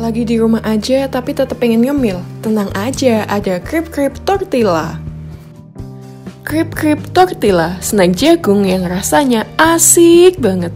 Lagi di rumah aja tapi tetap pengen ngemil? Tenang aja, ada Krip Krip Tortilla. Krip Krip Tortilla, snack jagung yang rasanya asik banget.